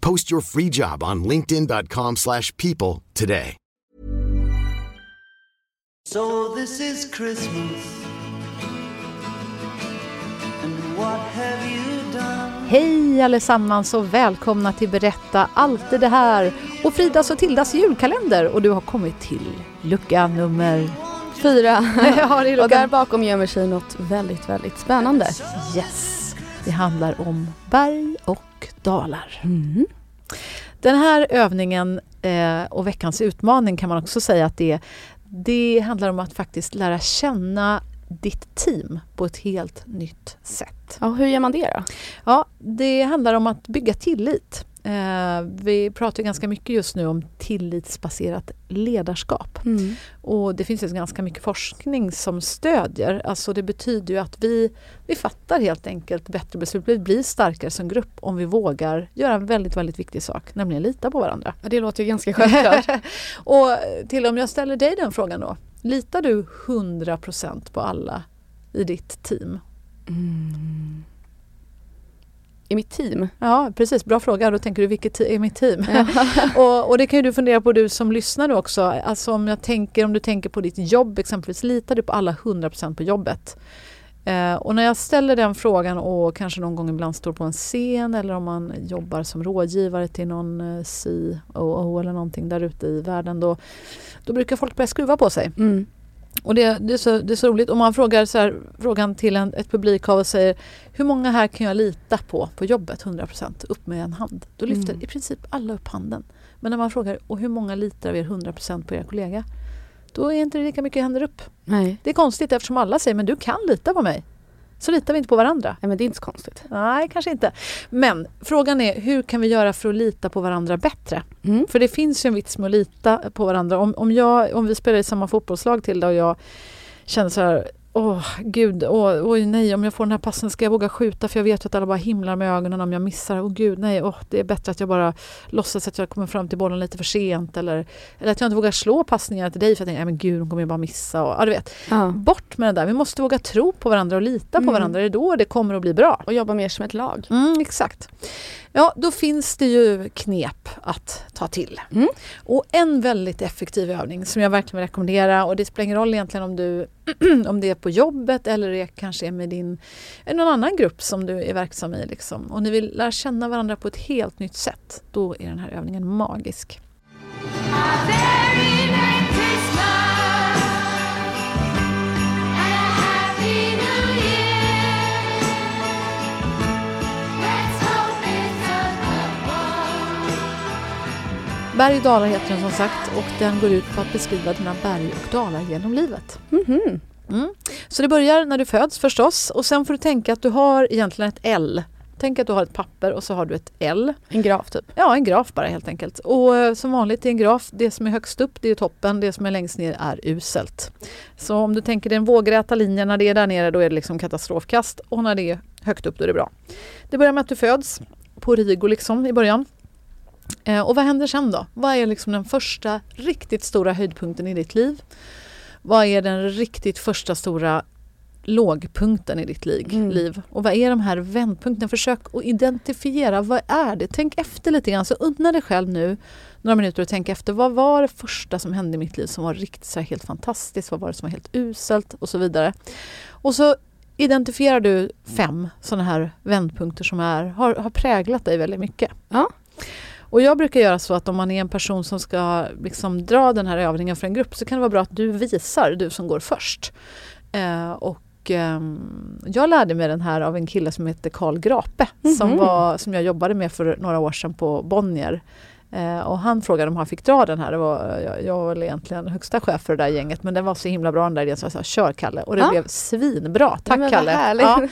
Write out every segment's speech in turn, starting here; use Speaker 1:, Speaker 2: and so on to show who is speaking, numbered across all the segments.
Speaker 1: Post your free job on linkedin.com/people slash people today.
Speaker 2: So this is Christmas. And what have you done?
Speaker 3: Hej allesammans och välkomna till Berätta alltid det här och Fridas och Tildas julkalender och du har kommit till lucka nummer
Speaker 4: Fyra.
Speaker 3: Ja,
Speaker 4: och där bakom gömmer sig något väldigt, väldigt spännande.
Speaker 3: Yes. Det handlar om berg och dalar.
Speaker 4: Mm.
Speaker 3: Den här övningen eh, och veckans utmaning kan man också säga att det, det handlar om att faktiskt lära känna ditt team på ett helt nytt sätt.
Speaker 4: Ja, hur gör man det då?
Speaker 3: Ja, det handlar om att bygga tillit. Eh, vi pratar ganska mycket just nu om tillitsbaserat ledarskap. Och det finns ju ganska mycket forskning som stödjer. Alltså det betyder ju att vi, vi fattar helt enkelt bättre beslut. Vi blir starkare som grupp om vi vågar göra en väldigt, väldigt viktig sak, nämligen lita på varandra.
Speaker 4: Ja, det låter ju ganska självklart.
Speaker 3: och till om jag ställer dig den frågan då. Litar du 100% på alla i ditt team?
Speaker 4: I mitt team?
Speaker 3: Ja, precis. Bra fråga. Då tänker du, vilket är mitt team? och, och det kan ju du fundera på du som lyssnar också. Alltså om, jag tänker, om du tänker på ditt jobb exempelvis, litar du på alla 100% på jobbet? Eh, och när jag ställer den frågan och kanske någon gång ibland står på en scen eller om man jobbar som rådgivare till någon eh, COO eller någonting där ute i världen, då, då brukar folk börja skruva på sig.
Speaker 4: Mm.
Speaker 3: Och det, det, är så, det är så roligt. Om man frågar så här, frågan till en, ett publikhav och säger hur många här kan jag lita på på jobbet 100% upp med en hand. Då lyfter
Speaker 4: Mm.
Speaker 3: i princip alla upp handen. Men när man frågar och hur många litar av er 100% på er kollega? Då är inte det lika mycket händer upp.
Speaker 4: Nej.
Speaker 3: Det är konstigt eftersom alla säger men du kan lita på mig. Så litar vi inte på varandra.
Speaker 4: Nej, men det är inte så konstigt.
Speaker 3: Nej, kanske inte. Men frågan är hur kan vi göra för att lita på varandra bättre?
Speaker 4: Mm.
Speaker 3: För det finns ju en vits med att lita på varandra. Om, om, jag, om vi spelar i samma fotbollslag till och jag känner så här Åh gud, åh, oj nej om jag får den här passen ska jag våga skjuta för jag vet ju att alla bara himlar med ögonen om jag missar. Åh gud nej, åh, det är bättre att jag bara låtsas att jag kommer fram till bollen lite för sent eller, eller att jag inte vågar slå passningar till dig för att jag tänker, nej men gud hon kommer ju bara missa. Och, ja, du vet.
Speaker 4: Ja.
Speaker 3: Bort med det där, vi måste våga tro på varandra och lita på
Speaker 4: Mm.
Speaker 3: varandra. Det är då det kommer att bli bra.
Speaker 4: Och jobba mer som ett lag.
Speaker 3: Mm, exakt. Ja, då finns det ju knep att ta till.
Speaker 4: Mm.
Speaker 3: Och en väldigt effektiv övning som jag verkligen vill rekommendera och det spelar ingen roll egentligen om, du, om det är på jobbet eller det kanske är med din, eller någon annan grupp som du är verksam i. Liksom. Och ni vill lära känna varandra på ett helt nytt sätt. Då är den här övningen magisk. Berg och dalar heter den som sagt och den går ut på att beskriva dina berg och dalar genom livet.
Speaker 4: Mhm.
Speaker 3: Mm. Så det börjar när du föds förstås och sen får du tänka att du har egentligen ett L. Tänk att du har ett papper och så har du ett L.
Speaker 4: En graf typ.
Speaker 3: Ja, en graf bara helt enkelt. Och eh, som vanligt i en graf, det som är högst upp det är toppen, det som är längst ner är uselt. Så om du tänker den vågräta linjen, när det är där nere då är det liksom katastrofkast och när det är högt upp då är det bra. Det börjar med att du föds på Rigo liksom i början. Eh, och vad händer sen då? Vad är liksom den första riktigt stora höjdpunkten i ditt liv? Vad är den riktigt första stora lågpunkten i ditt liv?
Speaker 4: Mm.
Speaker 3: liv? Och vad är de här vändpunkterna? Försök att identifiera, vad är det? Tänk efter lite grann, så unna dig själv nu några minuter och tänk efter. Vad var det första som hände i mitt liv som var riktigt så helt fantastiskt? Vad var det som var helt uselt? Och så vidare. Och så identifierar du fem sådana här vändpunkter som är, har, har präglat dig väldigt mycket.
Speaker 4: Ja.
Speaker 3: Och jag brukar göra så att om man är en person som ska liksom dra den här övningen för en grupp så kan det vara bra att du visar, du som går först. Eh, och ehm, jag lärde mig den här av en kille som heter Karl Grape som,
Speaker 4: Mhm.
Speaker 3: var, som jag jobbade med för några år sedan på Bonnier. Eh, och han frågade om han fick dra den här. Det var, jag, jag var egentligen högsta chef för det där gänget men den var så himla bra den där idén så jag sa kör Kalle och det
Speaker 4: Ja.
Speaker 3: blev svinbra. Tack
Speaker 4: Men
Speaker 3: Kalle! Ja.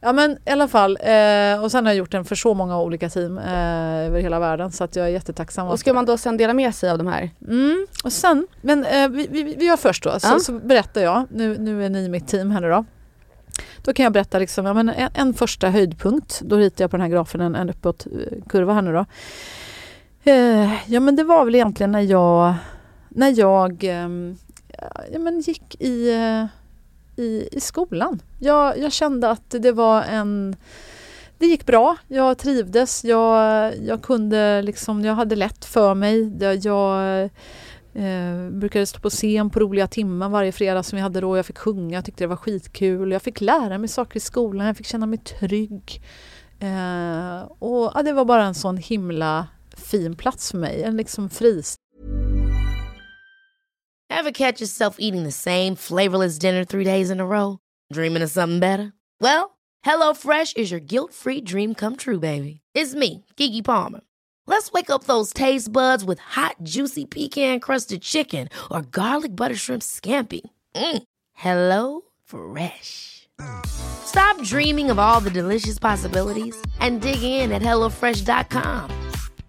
Speaker 3: ja men i alla fall eh, och sen har jag gjort den för så många olika team eh, över hela världen så att jag är jättetacksam.
Speaker 4: Och ska man då sen dela med sig av de här?
Speaker 3: Mm, och sen, men eh, vi, vi, vi gör först då, så,
Speaker 4: Ja.
Speaker 3: så berättar jag, nu, nu är ni mitt team här nu då. Då kan jag berätta liksom, ja, men en, en första höjdpunkt, då ritar jag på den här grafen en, en uppåtkurva här nu då. Eh, ja men det var väl egentligen när jag, när jag ehm, ja, men gick i, eh, i, i skolan. Jag, jag kände att det var en det gick bra, jag trivdes, jag, jag kunde liksom, jag hade lätt för mig. Jag, jag eh, brukade stå på scen på roliga timmar varje fredag som vi hade då. Jag fick sjunga, jag tyckte det var skitkul. Jag fick lära mig saker i skolan, jag fick känna mig trygg. Eh, och ja, Det var bara en sån himla fin plats för mig, en liksom fristad.
Speaker 5: Ever catch yourself eating the same flavorless dinner three days in a row? Dreaming of something better? Well, HelloFresh is your guilt free dream come true, baby. It's me, Gigi Palmer. Let's wake up those taste buds with hot, juicy pecan crusted chicken or garlic butter shrimp scampi. Mm. Hello Fresh. Stop dreaming of all the delicious possibilities and dig in at HelloFresh.com.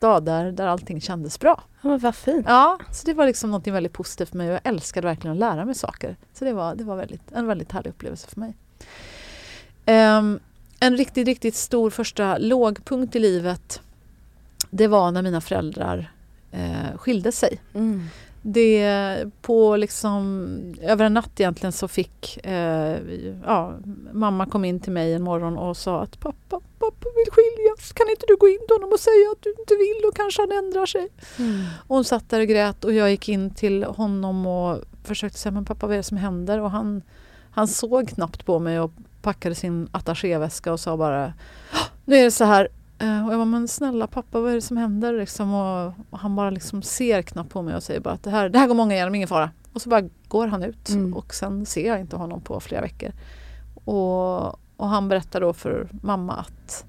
Speaker 3: Där, där allting kändes bra.
Speaker 4: Ja, men vad fint.
Speaker 3: Ja, så det var liksom något väldigt positivt för mig och jag älskade verkligen att lära mig saker. Så det var, det var väldigt, en väldigt härlig upplevelse för mig. Ehm, en riktigt, riktigt stor första lågpunkt i livet det var när mina föräldrar eh, skilde sig.
Speaker 4: Mm.
Speaker 3: Det på liksom över en natt egentligen så fick eh, ja, mamma kom in till mig en morgon och sa att pappa vill skiljas. Kan inte du gå in till honom och säga att du inte vill och kanske han ändrar sig.
Speaker 4: Mm.
Speaker 3: Och hon satt där och grät och jag gick in till honom och försökte säga men pappa vad är det som händer? Och han, han såg knappt på mig och packade sin attachéväska och sa bara "Ah, nu är det så här. Eh, Och jag bara, men snälla pappa vad är det som händer? Liksom, och, och han bara liksom ser knappt på mig och säger bara att det här, det här går många igenom, ingen fara. Och så bara går han ut
Speaker 4: Mm.
Speaker 3: och sen ser jag inte honom på flera veckor. Och, och han berättar då för mamma att,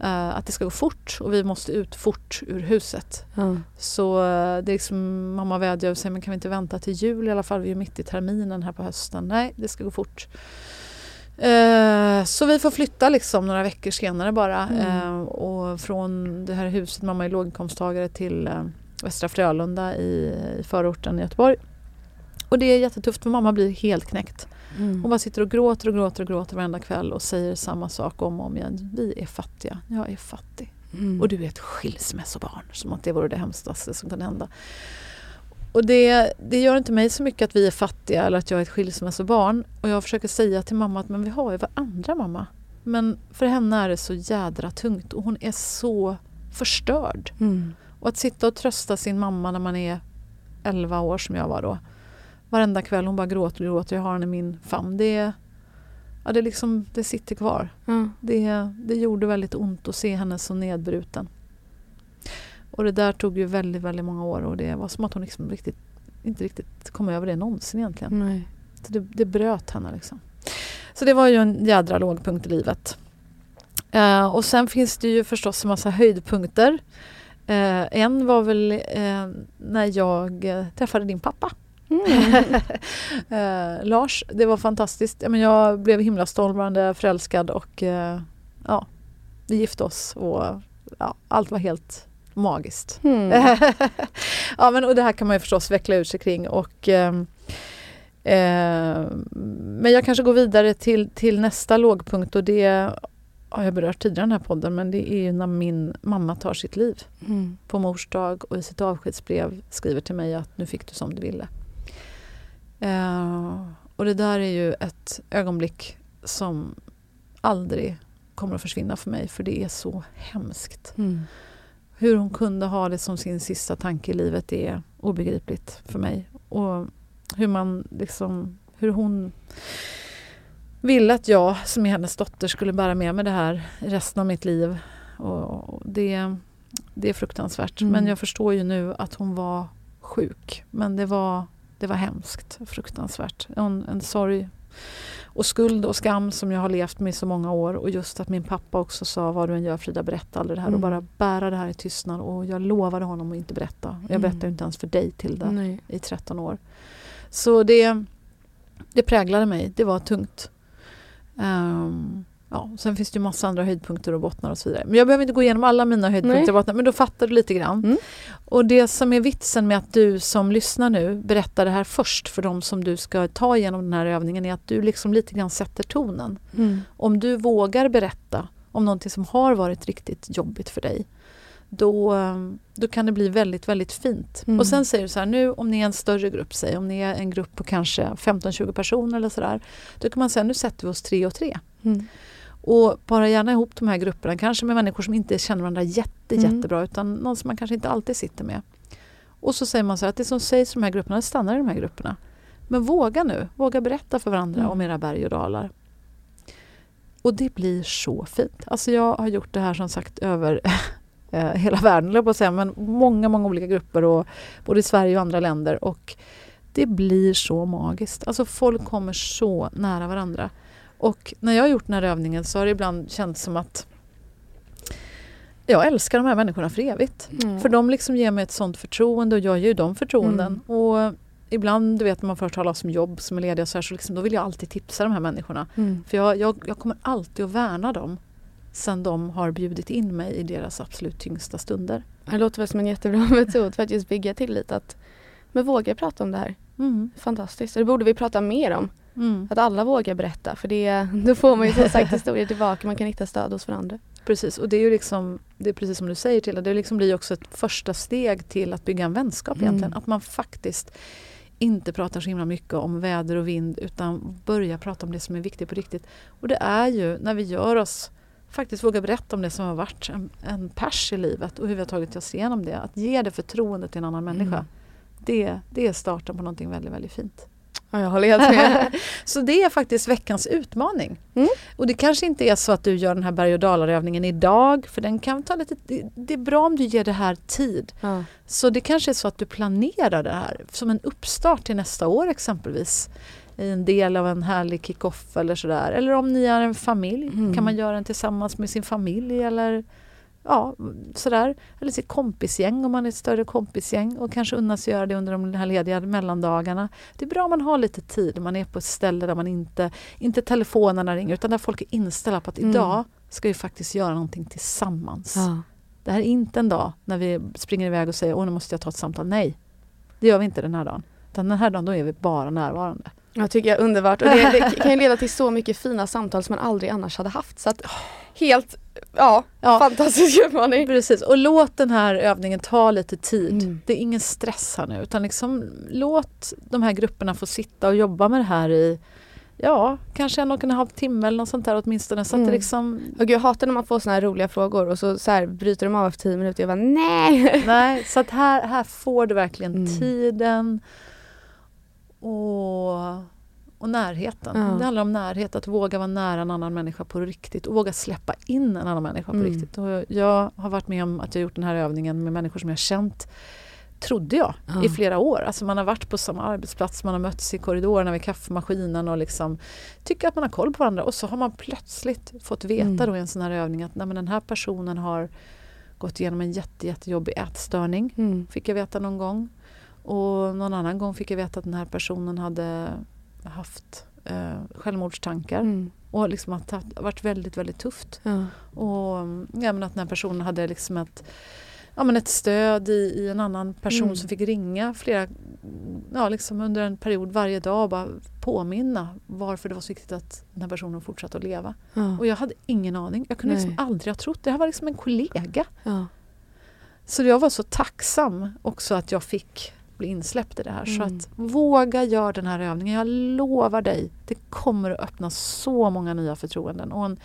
Speaker 3: att det ska gå fort och vi måste ut fort ur huset.
Speaker 4: Ja.
Speaker 3: Så eh, det är liksom, mamma vädjar och säger men kan vi inte vänta till jul i alla fall? Vi är mitt i terminen här på hösten. Nej, det ska gå fort. Eh, så vi får flytta liksom några veckor senare bara.
Speaker 4: Mm.
Speaker 3: Eh, och från det här huset, mamma är låginkomsttagare, till eh, Västra Frölunda i, i förorten i Göteborg. Och det är jättetufft för mamma blir helt knäckt.
Speaker 4: Mm.
Speaker 3: Hon bara sitter och gråter och gråter och gråter varenda kväll och säger samma sak om och om igen. Vi är fattiga, jag är fattig.
Speaker 4: Mm.
Speaker 3: Och du är ett skilsmässobarn. Som att det vore det hemskaste som kunde hända. Och det, det gör inte mig så mycket att vi är fattiga eller att jag är ett skilsmässobarn. Och jag försöker säga till mamma att men vi har ju varandra mamma. Men för henne är det så jädra tungt och hon är så förstörd.
Speaker 4: Mm.
Speaker 3: Och att sitta och trösta sin mamma när man är 11 år som jag var då. Varenda kväll hon bara gråter och gråter. Jag har henne i min famn. Det, ja, det, liksom, det sitter kvar.
Speaker 4: Ja.
Speaker 3: Det, det gjorde väldigt ont att se henne så nedbruten. Och det där tog ju väldigt, väldigt många år och det var som att hon liksom riktigt, inte riktigt kom över det någonsin egentligen.
Speaker 4: Nej.
Speaker 3: Så det, det bröt henne liksom. Så det var ju en jädra lågpunkt i livet. Eh, och sen finns det ju förstås en massa höjdpunkter. Eh, en var väl eh, när jag eh, träffade din pappa.
Speaker 4: Mm.
Speaker 3: eh, Lars, det var fantastiskt. Ja, men jag blev himla stormande förälskad och eh, ja, vi gifte oss och ja, allt var helt magiskt.
Speaker 4: Mm.
Speaker 3: ja, men, och det här kan man ju förstås veckla ut sig kring och Eh, men jag kanske går vidare till, till nästa lågpunkt och det har jag berört tidigare i den här podden men det är ju när min mamma tar sitt liv
Speaker 4: Mm.
Speaker 3: på mors dag och i sitt avskedsbrev skriver till mig att nu fick du som du ville. Eh, och det där är ju ett ögonblick som aldrig kommer att försvinna för mig för det är så hemskt.
Speaker 4: Mm.
Speaker 3: Hur hon kunde ha det som sin sista tanke i livet är obegripligt för mig. Och hur man liksom, hur hon ville att jag som är hennes dotter skulle bära med mig det här resten av mitt liv. Och det, det är fruktansvärt.
Speaker 4: Mm.
Speaker 3: Men jag förstår ju nu att hon var sjuk. Men det var, det var hemskt, fruktansvärt. En, en sorg och skuld och skam som jag har levt med i så många år. Och just att min pappa också sa vad du än gör Frida, berätta aldrig det här. Och
Speaker 4: Mm.
Speaker 3: bara bära det här i tystnad. Och jag lovade honom att inte berätta. Jag
Speaker 4: Mm.
Speaker 3: berättade inte ens för dig Tilda
Speaker 4: Nej.
Speaker 3: i 13 år. Så det, det präglade mig. Det var tungt. Ehm, ja, sen finns det ju massa andra höjdpunkter och bottnar och så vidare. Men jag behöver inte gå igenom alla mina höjdpunkter
Speaker 4: Nej.
Speaker 3: och bottnar, men då fattar du lite grann.
Speaker 4: Mm.
Speaker 3: Och det som är vitsen med att du som lyssnar nu berättar det här först för de som du ska ta igenom den här övningen är att du liksom lite grann sätter tonen.
Speaker 4: Mm.
Speaker 3: Om du vågar berätta om någonting som har varit riktigt jobbigt för dig då, då kan det bli väldigt, väldigt fint.
Speaker 4: Mm.
Speaker 3: Och sen säger du så här, nu om ni är en större grupp, säg om ni är en grupp på kanske 15-20 personer eller sådär, då kan man säga nu sätter vi oss tre och tre.
Speaker 4: Mm.
Speaker 3: Och para gärna ihop de här grupperna, kanske med människor som inte känner varandra jätte,
Speaker 4: Mm.
Speaker 3: jättebra utan någon som man kanske inte alltid sitter med. Och så säger man så här att det som sägs i de här grupperna, stannar i de här grupperna. Men våga nu, våga berätta för varandra
Speaker 4: Mm.
Speaker 3: om era berg och dalar. Och det blir så fint. Alltså jag har gjort det här som sagt över eh, hela världen, jag på att säga, men många, många olika grupper och både i Sverige och andra länder. Och det blir så magiskt. Alltså folk kommer så nära varandra. Och när jag har gjort den här övningen så har det ibland känts som att jag älskar de här människorna för evigt.
Speaker 4: Mm.
Speaker 3: För de liksom ger mig ett sånt förtroende och jag ger ju dem förtroenden.
Speaker 4: Mm.
Speaker 3: Och ibland, du vet när man får höra om jobb som är lediga så, här, så liksom, då vill jag alltid tipsa de här människorna.
Speaker 4: Mm.
Speaker 3: För jag, jag, jag kommer alltid att värna dem sen de har bjudit in mig i deras absolut tyngsta stunder.
Speaker 4: Det låter väl som en jättebra metod för att just bygga tillit. Att, men våga prata om det här.
Speaker 3: Mm.
Speaker 4: Fantastiskt. Det borde vi prata mer om.
Speaker 3: Mm.
Speaker 4: Att alla vågar berätta. För det, då får man ju som sagt historier tillbaka. Man kan hitta stöd hos varandra.
Speaker 3: Precis, och det är ju liksom, det är precis som du säger till det liksom blir också ett första steg till att bygga en vänskap
Speaker 4: Mm.
Speaker 3: egentligen. Att man faktiskt inte pratar så himla mycket om väder och vind utan börjar prata om det som är viktigt på riktigt. Och det är ju när vi gör oss faktiskt vågar berätta om det som har varit en, en pers i livet och hur vi har tagit oss igenom det. Att ge det förtroendet till en annan människa.
Speaker 4: Mm.
Speaker 3: Det, det är starten på någonting väldigt, väldigt fint.
Speaker 4: Ja, jag håller helt med.
Speaker 3: Så det är faktiskt veckans utmaning.
Speaker 4: Mm.
Speaker 3: Och det kanske inte är så att du gör den här berg och dalarövningen idag för den kan ta lite, det, är bra om du ger det här tid.
Speaker 4: ja.
Speaker 3: Så det kanske är så att du planerar det här som en uppstart till nästa år exempelvis. I en del av en härlig kick-off eller sådär. Eller om ni är en familj
Speaker 4: Mm.
Speaker 3: kan man göra den tillsammans med sin familj eller ja, sådär. Eller sitt kompisgäng om man är ett större kompisgäng och kanske unna sig göra det under de här lediga mellandagarna. Det är bra om man har lite tid, man är på ett ställe där man inte, inte telefonerna ringer utan där folk är inställda på att
Speaker 4: Mm.
Speaker 3: idag ska vi faktiskt göra någonting tillsammans.
Speaker 4: Ja.
Speaker 3: Det här är inte en dag när vi springer iväg och säger åh nu måste jag ta ett samtal. Nej, det gör vi inte den här dagen. Utan den här dagen då är vi bara närvarande.
Speaker 4: Jag tycker jag är underbart och det, det kan ju leda till så mycket fina samtal som man aldrig annars hade haft. Så att, helt, ja,
Speaker 3: Ja.
Speaker 4: fantastisk utmaning.
Speaker 3: Precis, och låt den här övningen ta lite tid.
Speaker 4: Mm.
Speaker 3: Det är ingen stress här nu utan liksom låt de här grupperna få sitta och jobba med det här i Ja, kanske en och en halv timme eller något sånt där åtminstone. Så att det
Speaker 4: Mm.
Speaker 3: liksom,
Speaker 4: Och jag hatar när man får såna här roliga frågor och så, så här bryter de av efter tio minuter. Jag bara nej.
Speaker 3: nej, så att här, här får du verkligen
Speaker 4: Mm.
Speaker 3: tiden och, och närheten.
Speaker 4: Ja.
Speaker 3: Det handlar om närhet, att våga vara nära en annan människa på riktigt och våga släppa in en annan människa på
Speaker 4: Mm.
Speaker 3: riktigt. Och jag har varit med om att jag gjort den här övningen med människor som jag känt trodde jag,
Speaker 4: Ja.
Speaker 3: i flera år. Alltså man har varit på samma arbetsplats, man har mötts i korridorerna vid kaffemaskinen och liksom tycker att man har koll på varandra. Och så har man plötsligt fått veta
Speaker 4: Mm.
Speaker 3: då i en sån här övning att nej, men den här personen har gått igenom en jätte, jättejobbig ätstörning.
Speaker 4: Mm.
Speaker 3: Fick jag veta någon gång. Och någon annan gång fick jag veta att den här personen hade haft eh, självmordstankar.
Speaker 4: Mm.
Speaker 3: Och liksom att det varit väldigt, väldigt tufft.
Speaker 4: Ja.
Speaker 3: Och ja, men att den här personen hade liksom ett, ja, men ett stöd i, i en annan person
Speaker 4: Mm.
Speaker 3: som fick ringa flera ja, liksom under en period varje dag bara påminna varför det var så viktigt att den här personen fortsatte att leva.
Speaker 4: Ja.
Speaker 3: Och jag hade ingen aning. Jag kunde liksom aldrig ha trott det. här var liksom en kollega.
Speaker 4: Ja.
Speaker 3: Så jag var så tacksam också att jag fick bli insläppt i det här. Så
Speaker 4: Mm.
Speaker 3: att våga göra den här övningen. Jag lovar dig, det kommer att öppna så många nya förtroenden. Och en,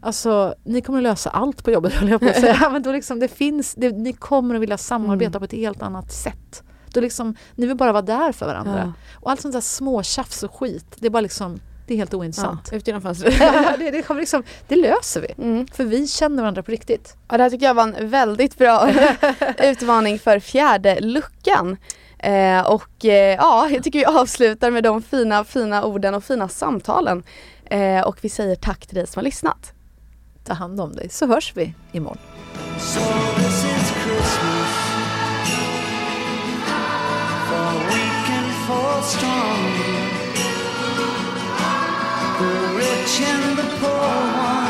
Speaker 3: alltså, ni kommer att lösa allt på jobbet höll jag på att säga. Men då liksom, det finns, det, ni kommer att vilja samarbeta
Speaker 4: Mm.
Speaker 3: på ett helt annat sätt. Då liksom, ni vill bara vara där för varandra.
Speaker 4: Ja.
Speaker 3: Och allt sånt där små tjafs och skit, det är bara liksom, det är helt ointressant.
Speaker 4: Ja, ut genom fönstret.
Speaker 3: det, det, kommer liksom, det löser vi.
Speaker 4: Mm.
Speaker 3: För vi känner varandra på riktigt.
Speaker 4: Ja, det här tycker jag var en väldigt bra utmaning för fjärde luckan. Eh, och eh, ja, jag tycker vi avslutar med de fina, fina orden och fina samtalen. Eh, och vi säger tack till dig som har lyssnat.
Speaker 3: Ta hand om dig så hörs vi imorgon.
Speaker 2: So this is Christmas for weak and for strong. 前的过往